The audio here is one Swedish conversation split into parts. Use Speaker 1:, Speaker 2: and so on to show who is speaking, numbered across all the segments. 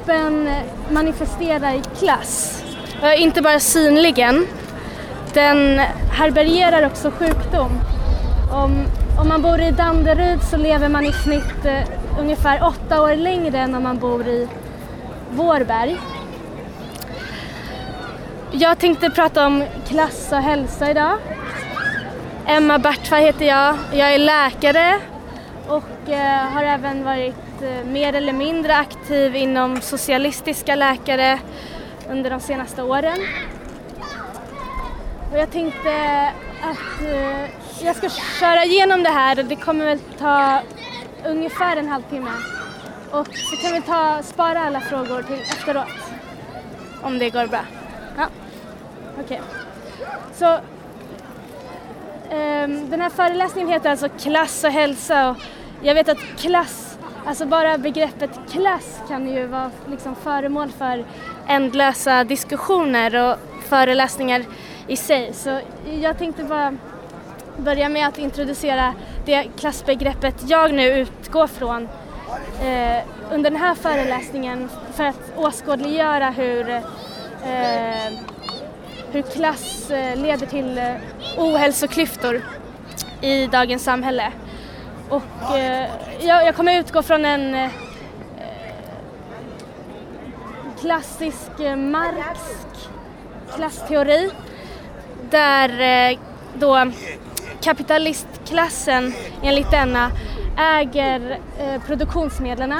Speaker 1: gruppen manifesterar i klass. Eh, inte bara synligen. Den härbärgerar också sjukdom. Om, om man bor i Danderyd så lever man i snitt eh, ungefär åtta år längre än om man bor i Vårberg. Jag tänkte prata om klass och hälsa idag. Emma Bertva heter jag. Jag är läkare och eh, har även varit Eh, mer eller mindre aktiv inom socialistiska läkare under de senaste åren. Och jag tänkte att eh, jag ska köra igenom det här och det kommer väl ta ungefär en halvtimme. Och så kan vi ta, spara alla frågor till efteråt. Om det går bra. Ja, okej. Okay. Så um, den här föreläsningen heter alltså Klass och hälsa och jag vet att klass, alltså bara begreppet klass kan ju vara liksom föremål för ändlösa diskussioner och föreläsningar i sig. Så jag tänkte bara börja med att introducera det klassbegreppet jag nu utgår från eh, under den här föreläsningen för att åskådliggöra hur, eh, hur klass eh, leder till eh, ohälsoklyftor i dagens samhälle. Och eh, jag, jag, kommer utgå från en eh, klassisk eh, marxsk klassteori där eh, då kapitalistklassen enligt denna äger eh, produktionsmedlen,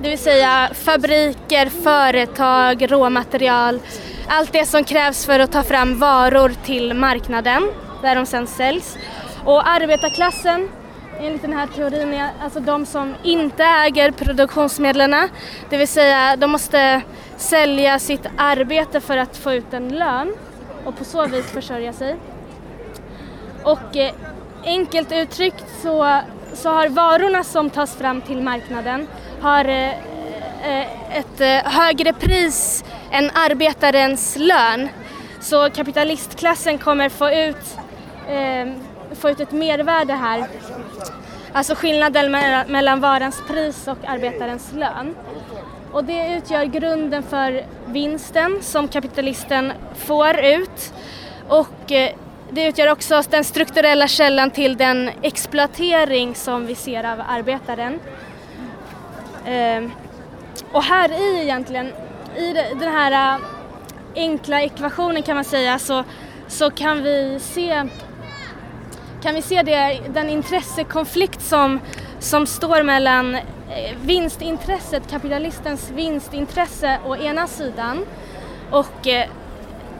Speaker 1: det vill säga fabriker, företag, råmaterial, allt det som krävs för att ta fram varor till marknaden där de sen säljs. Och arbetarklassen enligt den här teorin är alltså de som inte äger produktionsmedlen, det vill säga de måste sälja sitt arbete för att få ut en lön och på så vis försörja sig. Och eh, enkelt uttryckt så, så har varorna som tas fram till marknaden har eh, eh, ett eh, högre pris än arbetarens lön. Så kapitalistklassen kommer få ut, eh, få ut ett mervärde här. Alltså skillnaden mellan varans pris och arbetarens lön. Och det utgör grunden för vinsten som kapitalisten får ut och eh, det utgör också den strukturella källan till den exploatering som vi ser av arbetaren. Ehm, och här i egentligen, i den här eh, enkla ekvationen kan man säga, så, så kan vi se, kan vi se det, den intressekonflikt som, som står mellan eh, vinstintresset, kapitalistens vinstintresse å ena sidan och eh,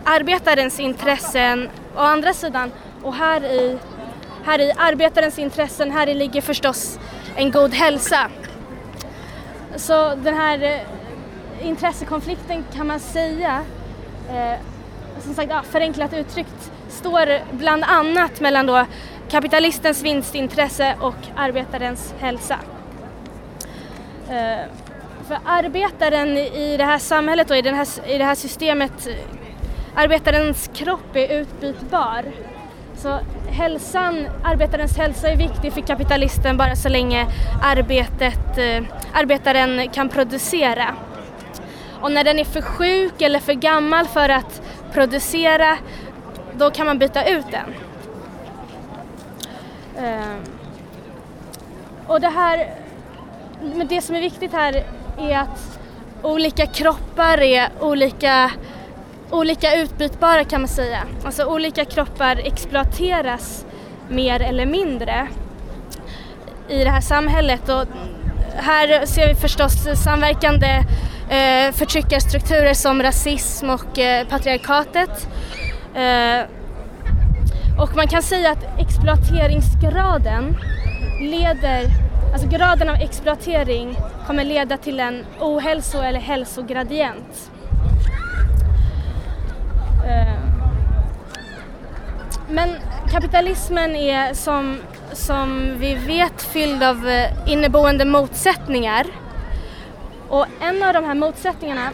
Speaker 1: arbetarens intressen å andra sidan. Och här i, här i arbetarens intressen, här i ligger förstås en god hälsa. Så den här eh, intressekonflikten kan man säga, eh, som sagt ja, förenklat uttryckt, står bland annat mellan då kapitalistens vinstintresse och arbetarens hälsa. Eh, för arbetaren i det här samhället och i, den här, i det här systemet arbetarens kropp är utbytbar. Så hälsan, arbetarens hälsa är viktig för kapitalisten bara så länge arbetet, eh, arbetaren kan producera. Och när den är för sjuk eller för gammal för att producera, då kan man byta ut den. Ehm, och det här, men det som är viktigt här är att olika kroppar är olika olika utbytbara kan man säga. Alltså olika kroppar exploateras mer eller mindre i det här samhället och här ser vi förstås samverkande eh, förtryckarstrukturer som rasism och eh, patriarkatet. Eh, och man kan säga att exploateringsgraden leder, alltså graden av exploatering kommer leda till en ohälso eller hälsogradient. Eh, men kapitalismen är som, som vi vet fylld av eh, inneboende motsättningar. Och en av de här motsättningarna,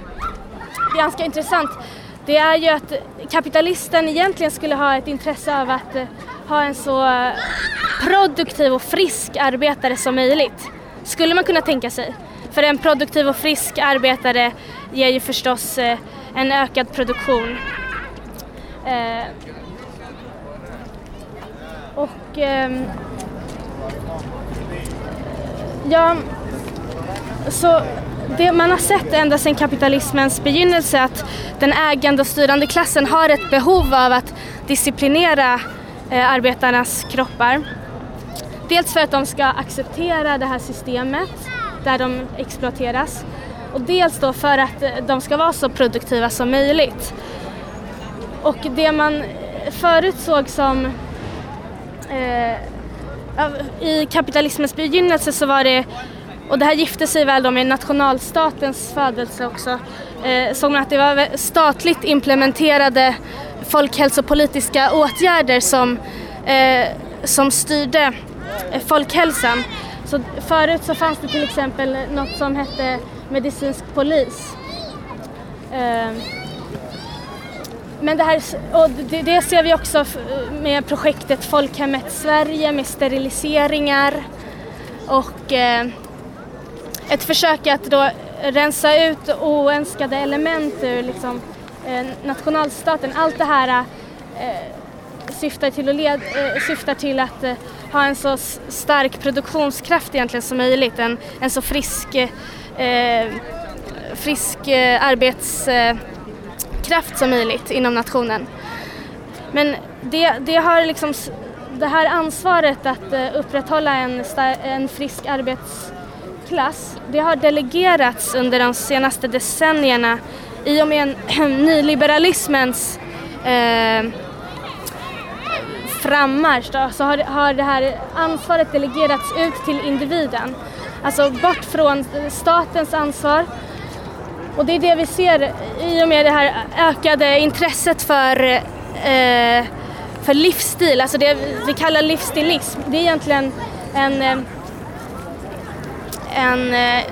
Speaker 1: ganska intressant, det är ju att kapitalisten egentligen skulle ha ett intresse av att eh, ha en så eh, produktiv och frisk arbetare som möjligt. Skulle man kunna tänka sig. för en produktiv och frisk arbetare ger ju förstås eh, en ökad produktion. Och ehm, ja, så det man har sett ända sedan kapitalismens begynnelse att den ägande och styrande klassen har ett behov av att disciplinera eh, arbetarnas kroppar. Dels för att de ska acceptera det här systemet där de exploateras och dels då för att eh, de ska vara så produktiva som möjligt. Och det man förut såg som eh, i kapitalismens begynnelse så var det och det här gifte sig väl då med nationalstatens födelse också. Eh, såg man att det var statligt implementerade folkhälsopolitiska åtgärder som, eh, som styrde eh, folkhälsan. Så förut så fanns det till exempel något som hette medicinsk polis. Eh, men det här, och det, det, ser vi också med projektet Folkhemmet Sverige med steriliseringar och eh, ett försök att då rensa ut oönskade element ur liksom, eh, nationalstaten. Allt det här eh, syftar till, att led, eh, syftar till att eh, ha en så stark produktionskraft egentligen som möjligt, en, en så frisk, eh, frisk eh, arbetskraft som möjligt inom nationen. Men det, det har liksom det här ansvaret att eh, upprätthålla en, en frisk arbetskraft klass, det har delegerats under de senaste decennierna i och med nyliberalismens eh, frammarsch då, så har, har det här ansvaret delegerats ut till individen. Alltså bort från statens ansvar. Och det är det vi ser i och med det här ökade intresset för, eh, för livsstil, alltså det vi kallar livsstilism. Det är egentligen en eh, en, eh,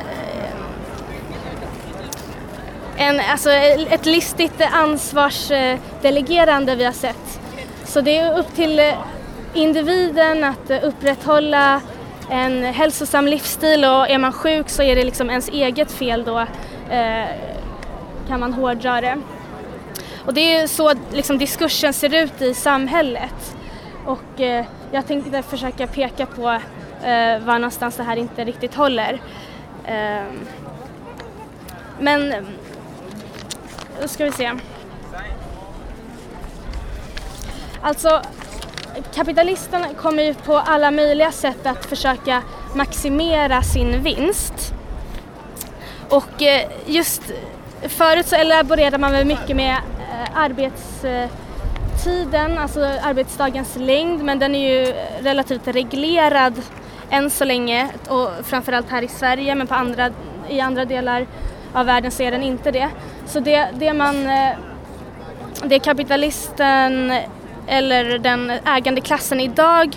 Speaker 1: en, alltså ett listigt ansvarsdelegerande vi har sett. Så det är upp till eh, individen att eh, upprätthålla en hälsosam livsstil och är man sjuk så är det liksom ens eget fel då kan man hårdra det. Och det är så liksom diskursen ser ut i samhället. Och jag tänkte försöka peka på eh, var någonstans det här inte riktigt håller. Eh, men, då ska vi se. Alltså, kapitalisten kommer ju på alla möjliga sätt att försöka maximera sin vinst. Och eh, just förut så elaborerade man väl mycket med eh, arbetstiden, alltså arbetsdagens längd, men den är ju relativt reglerad än så länge och framförallt här i Sverige men på andra, i andra delar av världen så är den inte det. Så det, det man, eh, det kapitalisten eller den ägande klassen idag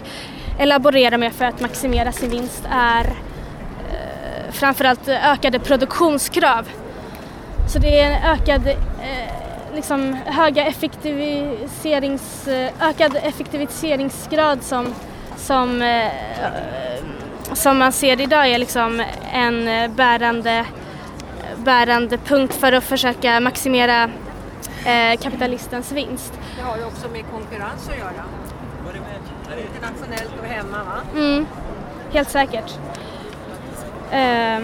Speaker 1: elaborerar med för att maximera sin vinst är eh, framförallt ökade produktionskrav. Så det är en ökad, eh, liksom höga effektiviserings, ökad effektiviseringsgrad som, som som man ser idag är liksom en eh, bärande, bärande punkt för att försöka maximera eh, kapitalistens vinst.
Speaker 2: Det har ju också med konkurrens att göra. Internationellt och hemma va?
Speaker 1: Mm, helt säkert. Eh,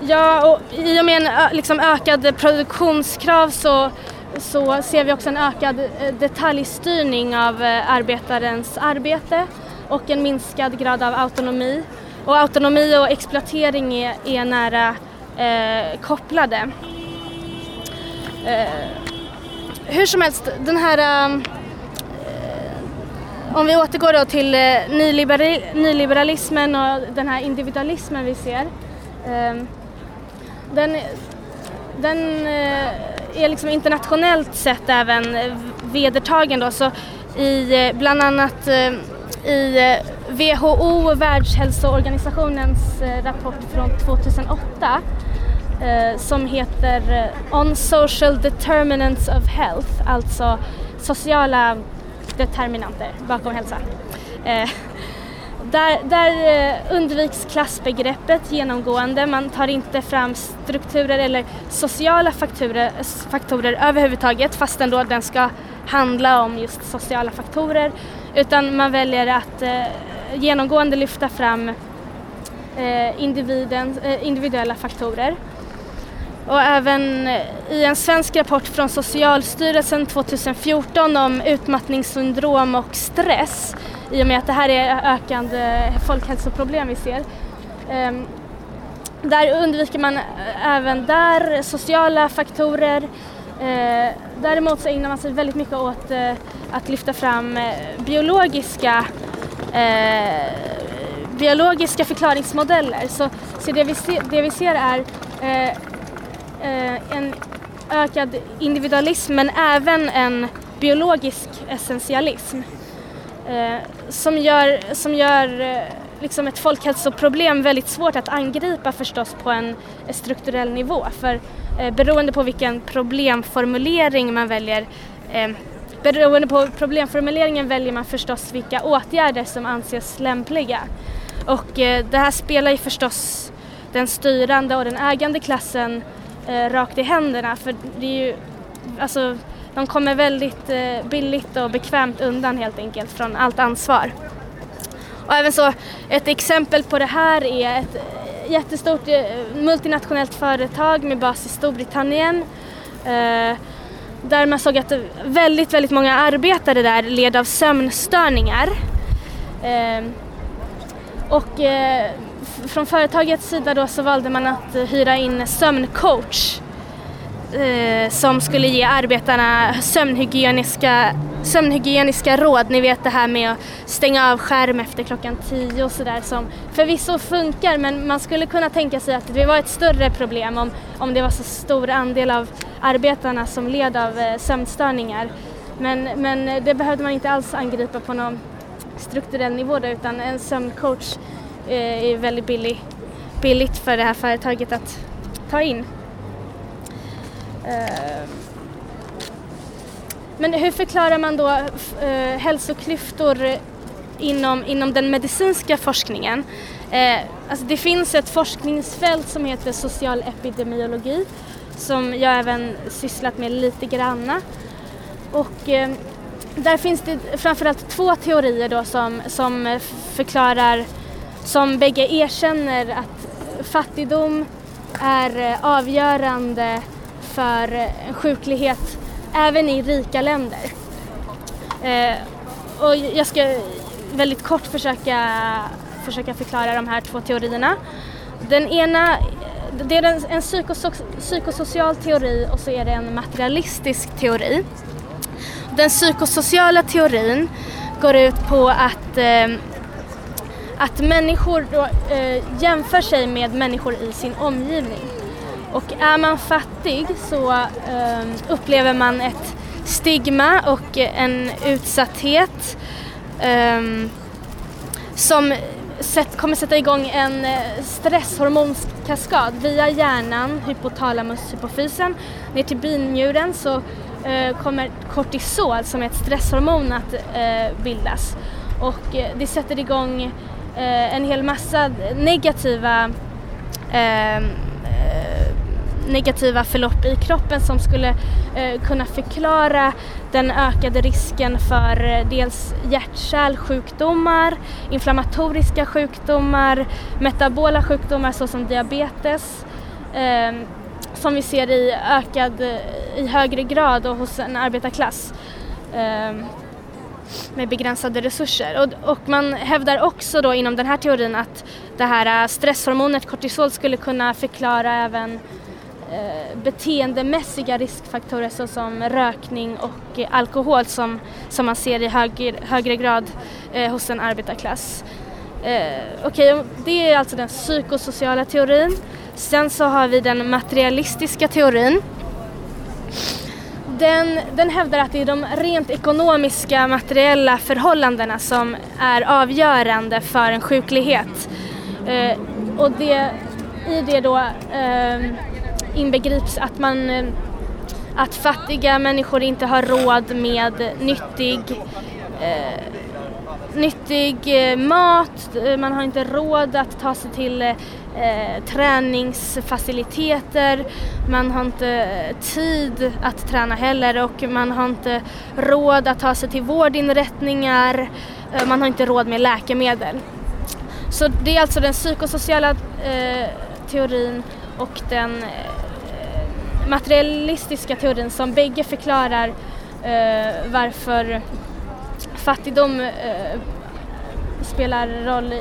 Speaker 1: ja, och i och med en liksom, ökad produktionskrav så, så ser vi också en ökad eh, detaljstyrning av eh, arbetarens arbete och en minskad grad av autonomi. Och autonomi och exploatering är, är nära eh, kopplade. Eh, hur som helst, den här eh, om vi återgår då till eh, nyliberal, nyliberalismen och den här individualismen vi ser. Eh, den, den eh, är liksom internationellt sett även vedertagen då så i eh, bland annat eh, i eh, WHO, Världshälsoorganisationens rapport från 2008 som heter On Social Determinants of Health, alltså sociala determinanter bakom hälsa där, där eh, undviks klassbegreppet genomgående. Man tar inte fram strukturer eller sociala faktorer, faktorer överhuvudtaget fastän då den ska handla om just sociala faktorer. Utan man väljer att eh, genomgående lyfta fram eh, individen, eh, individuella faktorer. Och även eh, i en svensk rapport från Socialstyrelsen 2014 om utmattningssyndrom och stress i och med att det här är ökande folkhälsoproblem vi ser. Ehm, där undviker man eh, även där sociala faktorer. Eh, däremot så ägnar man sig väldigt mycket åt eh, att lyfta fram biologiska biologiska förklaringsmodeller. Så, så det, vi ser, det vi ser är en ökad individualism men även en biologisk essentialism Eh, som gör, som gör eh, liksom ett folkhälsoproblem väldigt svårt att angripa förstås på en eh, strukturell nivå. För eh, beroende på vilken problemformulering man väljer eh, Beroende på problemformuleringen väljer man förstås vilka åtgärder som anses lämpliga. Och eh, det här spelar ju förstås den styrande och den ägande klassen eh, rakt i händerna för det är ju, alltså de kommer väldigt eh, billigt och bekvämt undan helt enkelt från allt ansvar. Och även så, ett exempel på det här är ett eh, jättestort eh, multinationellt företag med bas i Storbritannien eh, där man såg att väldigt, väldigt många arbetare där led av sömnstörningar. Eh, och eh, från företagets sida då så valde man att hyra in sömncoach eh, som skulle ge arbetarna sömnhygieniska, sömnhygieniska råd. Ni vet det här med att stänga av skärm efter klockan tio och sådär som förvisso funkar men man skulle kunna tänka sig att det var ett större problem om, om det var så stor andel av arbetarna som led av eh, sömnstörningar. Men, men det behövde man inte alls angripa på någon strukturell nivå då, utan en sömncoach eh, är väldigt billig, billigt för det här företaget att ta in. Eh, men hur förklarar man då eh, hälsoklyftor inom, inom den medicinska forskningen? Eh, alltså det finns ett forskningsfält som heter social epidemiologi som jag även sysslat med lite granna. Och eh, där finns det framförallt två teorier då som, som förklarar, som bägge erkänner att fattigdom är eh, avgörande för eh, sjuklighet även i rika länder. Eh, och jag ska väldigt kort försöka, försöka förklara de här två teorierna. Den ena det är en, en psykoso psykosocial teori och så är det en materialistisk teori. Den psykosociala teorin går ut på att, eh, att människor då, eh, jämför sig med människor i sin omgivning. Och är man fattig så um, upplever man ett stigma och en utsatthet um, som sätt, kommer sätta igång en eh, stresshormonskaskad via hjärnan, hypotalamus, hypofysen, ner till binjuren så uh, kommer kortisol som är ett stresshormon att uh, bildas. Och uh, det sätter igång en hel massa negativa ehm, negativa förlopp i kroppen som skulle eh, kunna förklara den ökade risken för eh, dels hjärt-kärlsjukdomar, inflammatoriska sjukdomar, metabola sjukdomar såsom diabetes eh, som vi ser i ökad, eh, i högre grad och hos en arbetarklass eh, med begränsade resurser. Och, och, man hävdar också då inom den här teorin att det här eh, stresshormonet kortisol skulle kunna förklara även Eh, beteendemässiga riskfaktorer såsom rökning och eh, alkohol som, som man ser i högre, högre grad eh, hos en arbetarklass. Eh, okay, det är alltså den psykosociala teorin. Sen så har vi den materialistiska teorin. Den, den hävdar att det är de rent ekonomiska materiella förhållandena som är avgörande för en sjuklighet. Eh, och det, i det då eh, inbegrips att man eh, att fattiga människor inte har råd med nyttig, eh, nyttig eh, mat, eh, man har inte råd att ta sig till eh, träningsfaciliteter, man har inte tid att träna heller och man har inte råd att ta sig till vårdinrättningar, man har inte råd med läkemedel. Så det är alltså den psykosociala eh, teorin och den eh, materialistiska teorin som bägge förklarar eh, varför fattigdom eh, spelar roll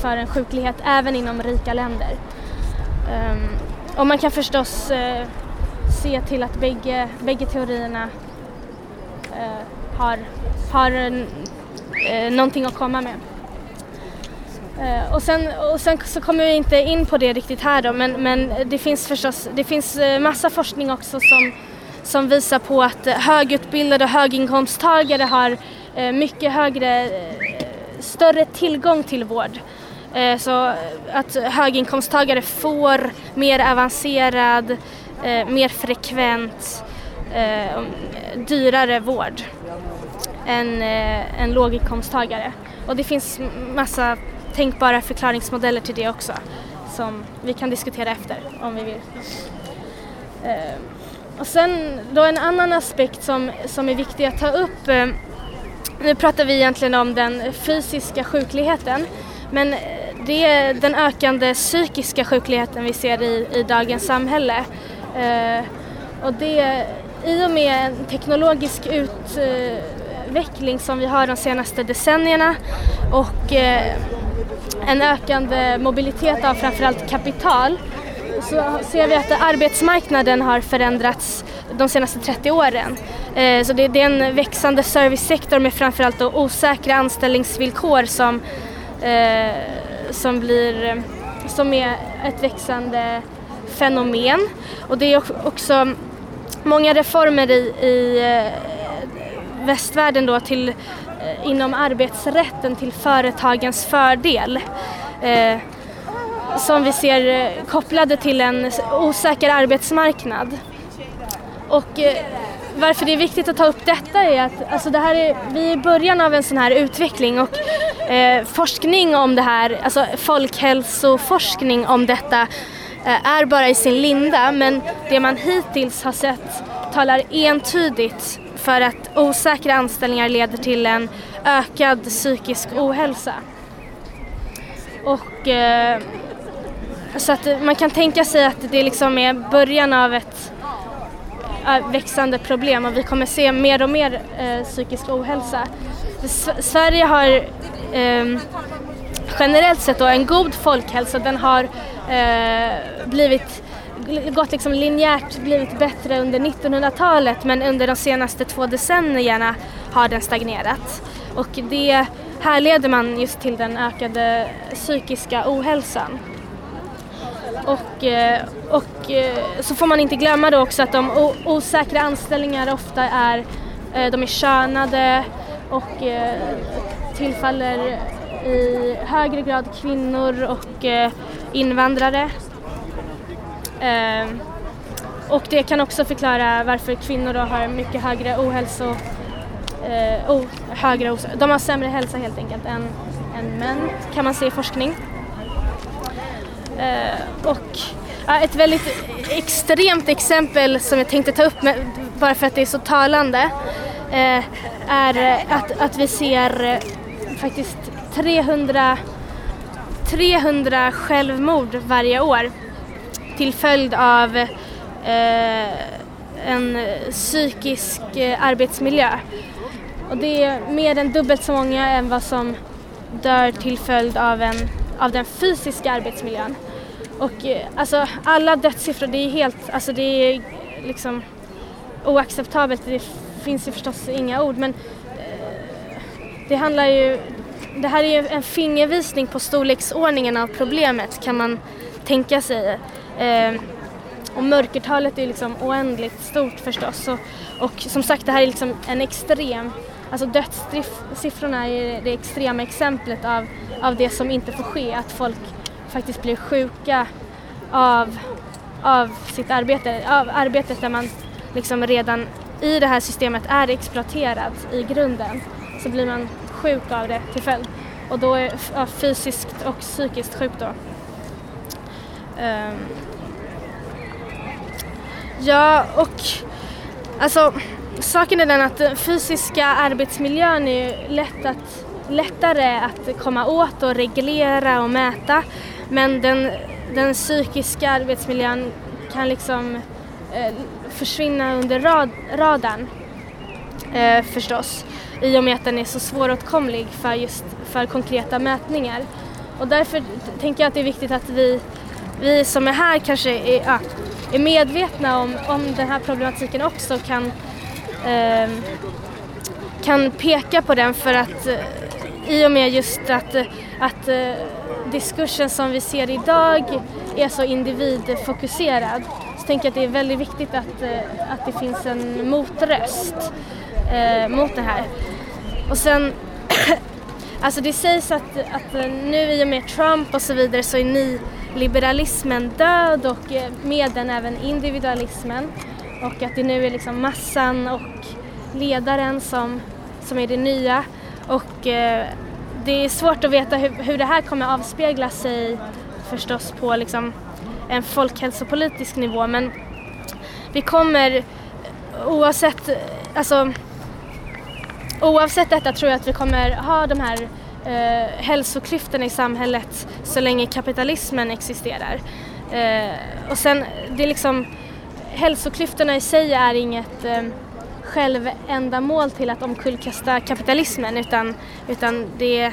Speaker 1: för en sjuklighet även inom rika länder. Um, och man kan förstås eh, se till att bägge, bägge teorierna eh, har, har eh, någonting att komma med. Eh, och, sen, och sen så kommer vi inte in på det riktigt här då men, men det finns förstås det finns eh, massa forskning också som, som visar på att högutbildade och höginkomsttagare har eh, mycket högre större tillgång till vård. Så att höginkomsttagare får mer avancerad, mer frekvent, dyrare vård än, än låginkomsttagare. Och det finns massa tänkbara förklaringsmodeller till det också som vi kan diskutera efter om vi vill. Eh, och sen då en annan aspekt som, som är viktig att ta upp eh, nu pratar vi egentligen om den fysiska sjukligheten men det är den ökande psykiska sjukligheten vi ser i, i dagens samhälle. Eh, och det, I och med en teknologisk eh, utveckling som vi har de senaste decennierna och eh, en ökande mobilitet av framförallt kapital så ser vi att arbetsmarknaden har förändrats de senaste 30 åren. Eh, så det, är en växande servicesektor med framförallt då osäkra anställningsvillkor som, eh, som, blir, som är ett växande fenomen. Och det är också många reformer i, i västvärlden då till, eh, inom arbetsrätten till företagens fördel eh, som vi ser eh, kopplade till en osäker arbetsmarknad. Och eh, varför det är viktigt att ta upp detta är att alltså det här är, vi är i början av en sån här utveckling och eh, forskning om det här, alltså folkhälsoforskning om detta är bara i sin linda men det man hittills har sett talar entydigt för att osäkra anställningar leder till en ökad psykisk ohälsa. Och eh, så att man kan tänka sig att det liksom är början av ett eh, växande problem och vi kommer se mer och mer eh, psykisk ohälsa. S Sverige har eh, generellt sett då en god folkhälsa. Den har eh, blivit gått liksom linjärt blivit bättre under 1900-talet men under de senaste två decennierna har den stagnerat. Och det härleder man just till den ökade psykiska ohälsan. Och, eh, och eh, så får man inte glömma då också att de osäkra anställningar ofta är, eh, de är könade och tillfaller i högre grad kvinnor och invandrare. Ehm, och det kan också förklara varför kvinnor då har mycket högre ohälso, eh, oh, högre, de har sämre hälsa helt enkelt än, än män kan man se i forskning. Eh, och ett väldigt extremt exempel som jag tänkte ta upp med, bara för att det är så talande eh, är att, att vi ser eh, faktiskt 300, 300 självmord varje år till följd av eh, en psykisk eh, arbetsmiljö. Och det är mer än dubbelt så många än vad som dör till följd av, en, av den fysiska arbetsmiljön. Och eh, alltså alla dödssiffror, det är helt, alltså det är liksom oacceptabelt. Det finns ju förstås inga ord men eh, det handlar ju, det här är ju en fingervisning på storleksordningen av problemet kan man tänka sig. Eh, och mörkertalet är liksom oändligt stort förstås. Och, och som sagt det här är liksom en extrem, alltså dödssiffrorna är det extrema exemplet av, av det som inte får ske, att folk faktiskt blir sjuka av, av sitt arbete, av arbetet där man liksom redan i det här systemet är exploaterad i grunden så blir man sjuk av det till följd. Och då är ja, fysiskt och psykiskt sjuk då. Um, ja, och alltså saken är den att den fysiska arbetsmiljön är lätt att, lättare att komma åt och reglera och mäta. Men den, den psykiska arbetsmiljön kan liksom eh, försvinna under rad, radarn eh, förstås i och med att den är så svåråtkomlig för just för konkreta mätningar. Och därför tänker jag att det är viktigt att vi, vi som är här kanske är, ja, är medvetna om, om den här problematiken också kan, eh, kan peka på den för att eh, i och med just att, eh, att eh, diskursen som vi ser idag är så individfokuserad så tänker jag att det är väldigt viktigt att, eh, att det finns en motröst eh, mot det här. Och sen, alltså det sägs att, att nu i och med Trump och så vidare så är ni liberalismen död och eh, med den även individualismen. Och att det nu är liksom massan och ledaren som, som är det nya. Och eh, det är svårt att veta hur, hur det här kommer avspegla sig förstås på liksom en folkhälsopolitisk nivå. Men vi kommer oavsett, alltså oavsett detta tror jag att vi kommer ha de här eh, hälsoklyftorna i samhället så länge kapitalismen existerar. Eh, och sen, det är liksom, hälsoklyftorna i sig är inget eh, självändamål till att omkullkasta kapitalismen utan, utan det,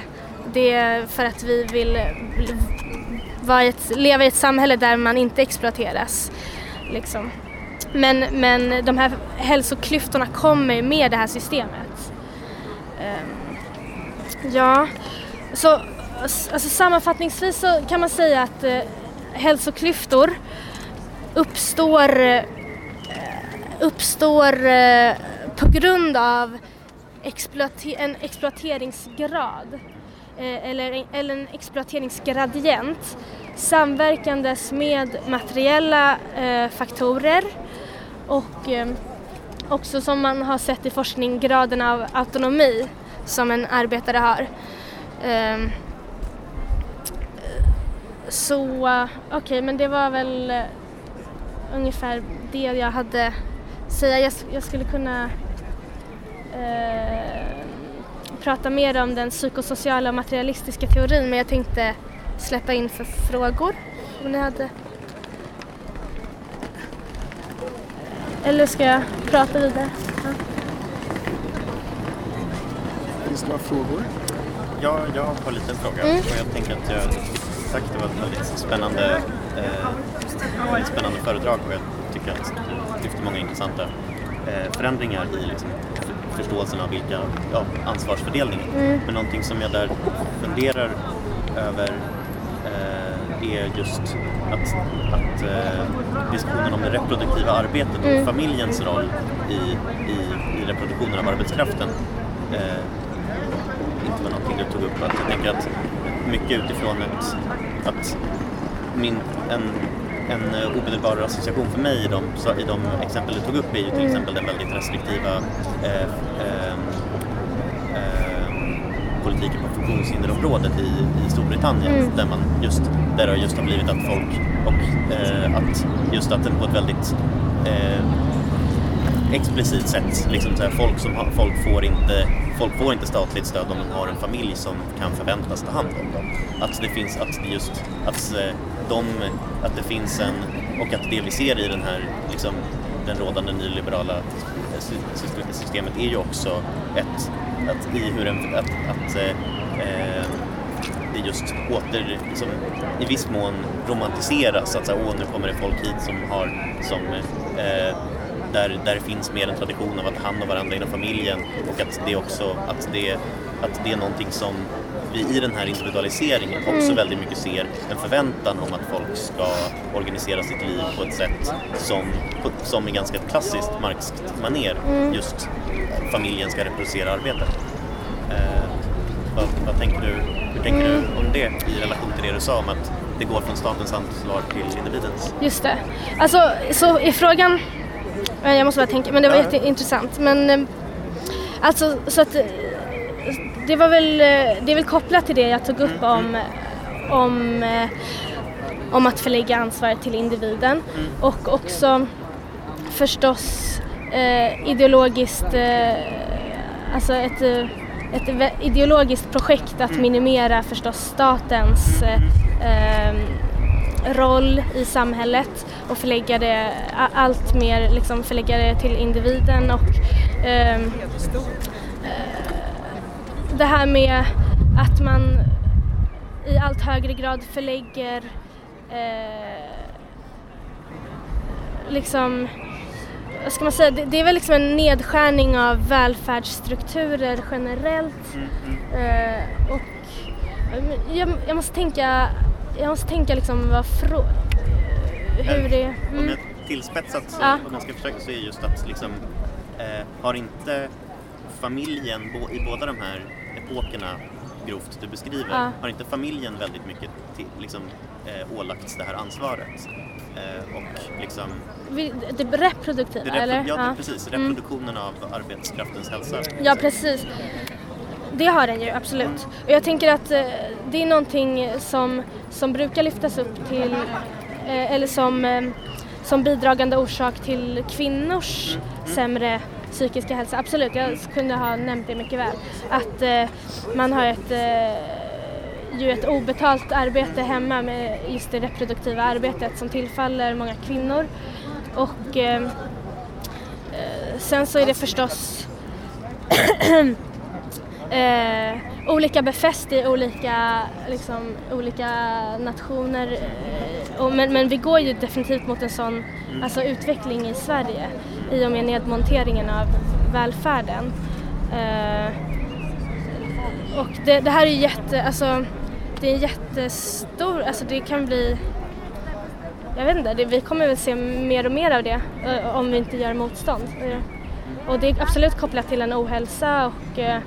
Speaker 1: det är för att vi vill ett, leva i ett samhälle där man inte exploateras. Liksom. Men, men de här hälsoklyftorna kommer med det här systemet. Eh, ja, så alltså, sammanfattningsvis så kan man säga att eh, hälsoklyftor uppstår, eh, uppstår eh, på grund av exploater en exploateringsgrad eh, eller, eller en exploateringsgradient samverkandes med materiella eh, faktorer och eh, också som man har sett i forskning graden av autonomi som en arbetare har. Ehm, så okej, okay, men det var väl eh, ungefär det jag hade säga. Jag, jag skulle kunna uh, prata mer om den psykosociala och materialistiska teorin men jag tänkte släppa in för frågor om ni hade. Eller ska jag prata vidare? Ja.
Speaker 3: Finns det några frågor?
Speaker 4: Ja, jag har en liten fråga mm. och jag tänker att jag sagt det var ett väldigt spännande, eh, väldigt spännande föredrag och jag tycker att det lyfter många intressanta eh, förändringar i liksom, förståelsen av vilka ja, ansvarsfördelningen. Mm. Men någonting som jag där funderar över eh, är just att, att eh, diskussionen om det reproduktiva arbetet och mm. familjens roll i, i, i reproduktionen av arbetskraften eh, var någonting du tog upp. Att jag tänker att mycket utifrån ett, att min, en, en omedelbar association för mig i de, i de exempel du tog upp är ju till mm. exempel den väldigt restriktiva eh, eh, politiken på funktionshinderområdet i, i Storbritannien mm. där, man just, där det just har blivit att folk och eh, att just att den på ett väldigt eh, explicit sätt, liksom så här, folk, som har, folk, får inte, folk får inte statligt stöd om de har en familj som kan förväntas ta hand om dem. Att det finns, att det just, att eh, de, att det finns en, och att det vi ser i den här, liksom, den rådande nyliberala systemet är ju också ett att i hur en, att, att eh, eh det just åter, liksom, i viss mån romantiseras. Att så åh, nu kommer det folk hit som har, som, eh, där, där det finns mer en tradition av att ta hand om varandra inom familjen och att det också, att det, att det är någonting som vi i den här individualiseringen också mm. väldigt mycket ser en förväntan om att folk ska organisera sitt liv på ett sätt som, som i ganska klassiskt marxiskt maner mm. just familjen ska reproducera arbetet. Eh, vad, vad, tänker du, hur tänker mm. du om det i relation till det du sa om att det går från statens ansvar till individens?
Speaker 1: Just det. Alltså, så är frågan jag måste bara tänka, men det var
Speaker 4: Ja.
Speaker 1: jätteintressant. Men eh, alltså så att eh, det var väl, eh, det är väl kopplat till det jag tog upp om, om, eh, om att förlägga ansvaret till individen. Och också förstås eh, ideologiskt, eh, alltså ett, eh, ett ideologiskt projekt att minimera förstås statens eh, eh, roll i samhället och förlägga det allt mer, liksom förlägga det till individen och ehm, eh, det här med att man i allt högre grad förlägger eh, liksom vad ska man säga, det, det är väl liksom en nedskärning av välfärdsstrukturer generellt. Eh, och eh, jag, jag måste tänka, jag måste tänka liksom vad frå, hur det...
Speaker 4: Om
Speaker 1: Mm,
Speaker 4: jag tillspetsat så,
Speaker 1: Ja.
Speaker 4: om jag ska försöka så är just att liksom, eh, har inte familjen i båda de här epokerna grovt du beskriver,
Speaker 1: Ja.
Speaker 4: har inte familjen väldigt mycket till, liksom, eh, ålagts det här ansvaret? Eh, och liksom,
Speaker 1: det reproduktiva
Speaker 4: det repro-
Speaker 1: eller?
Speaker 4: ja, det,
Speaker 1: Ja.
Speaker 4: precis,
Speaker 1: Mm.
Speaker 4: reproduktionen av arbetskraftens hälsa.
Speaker 1: Ja, precis. Det har den ju, absolut. Och jag tänker att eh, det är någonting som, som brukar lyftas upp till, Eh, eller som, eh, som bidragande orsak till kvinnors sämre psykiska hälsa. Absolut, jag kunde ha nämnt det mycket väl. Att eh, man har ett, eh, ju ett obetalt arbete hemma med just det reproduktiva arbetet som tillfaller många kvinnor. Och eh, eh sen så är det förstås eh, olika befäst i olika, liksom, olika nationer. Och, men, men vi går ju definitivt mot en sån alltså, utveckling i Sverige i och med nedmonteringen av välfärden. Eh, och det, det här är ju jätte, alltså, det är en jättestor, alltså det kan bli jag vet inte, det, vi kommer väl se mer och mer av det eh, om vi inte gör motstånd. Eh, och det är absolut kopplat till en ohälsa och, eh,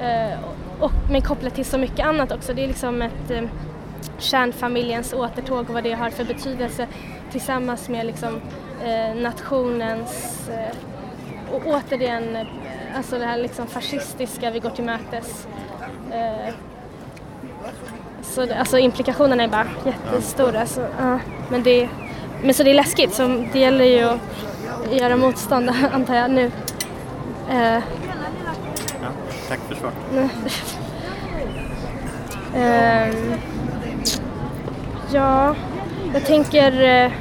Speaker 1: eh, och men kopplat till så mycket annat också. Det är liksom ett kärnfamiljens återtåg och vad det har för betydelse tillsammans med liksom, eh, nationens eh, och återigen eh, alltså det här liksom fascistiska vi går till mötes. Eh, så alltså implikationerna är bara jättestora. Så, ja. men, det, men så det är läskigt så det gäller ju att göra motstånd antar jag nu. Eh,
Speaker 4: Ja, tack för svar.
Speaker 1: Ehm, ja, jag tänker... Eh,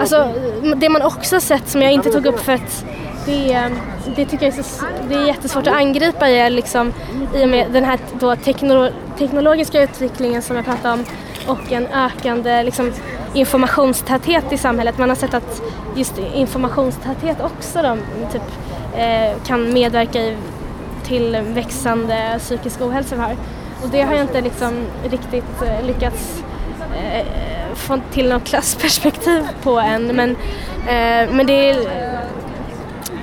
Speaker 1: alltså, det man också sett som jag inte tog upp för att det, eh, det tycker jag är, så, det är jättesvårt att angripa är liksom, i och med den här då teknolo, teknologiska utvecklingen som jag pratade om och en ökande liksom, informationstäthet i samhället. Man har sett att just informationstäthet också då, typ, eh, kan medverka i, till växande psykisk ohälsa vi har. Och det har jag inte liksom riktigt eh, lyckats Eh, få till något klassperspektiv på en Men, eh, men det, är,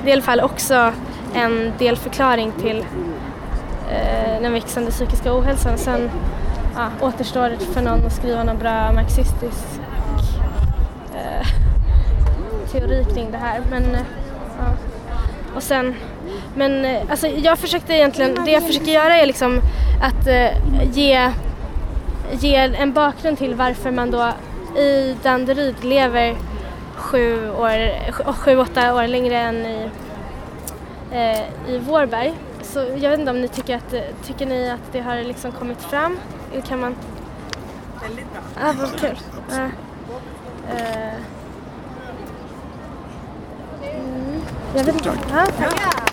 Speaker 1: det är i alla fall också en delförklaring till eh, den växande psykiska ohälsan. Sen ja, återstår det för någon att skriva någon bra marxistisk eh, teori kring det här. Men, eh, ja. Och sen, men eh, alltså jag försökte egentligen, det jag försöker göra är liksom att eh, ge, ge en bakgrund till varför man då i Danderyd lever sju, år, sju- åtta år längre än i, eh, i Vårberg. Så jag vet inte om ni tycker att, tycker ni att det har liksom kommit fram? Eller kan man...
Speaker 2: Väldigt bra.
Speaker 1: Ah, vad kul. Ja. Eh. Mm. Jag vet inte.
Speaker 3: Tack.
Speaker 1: Ja, tack.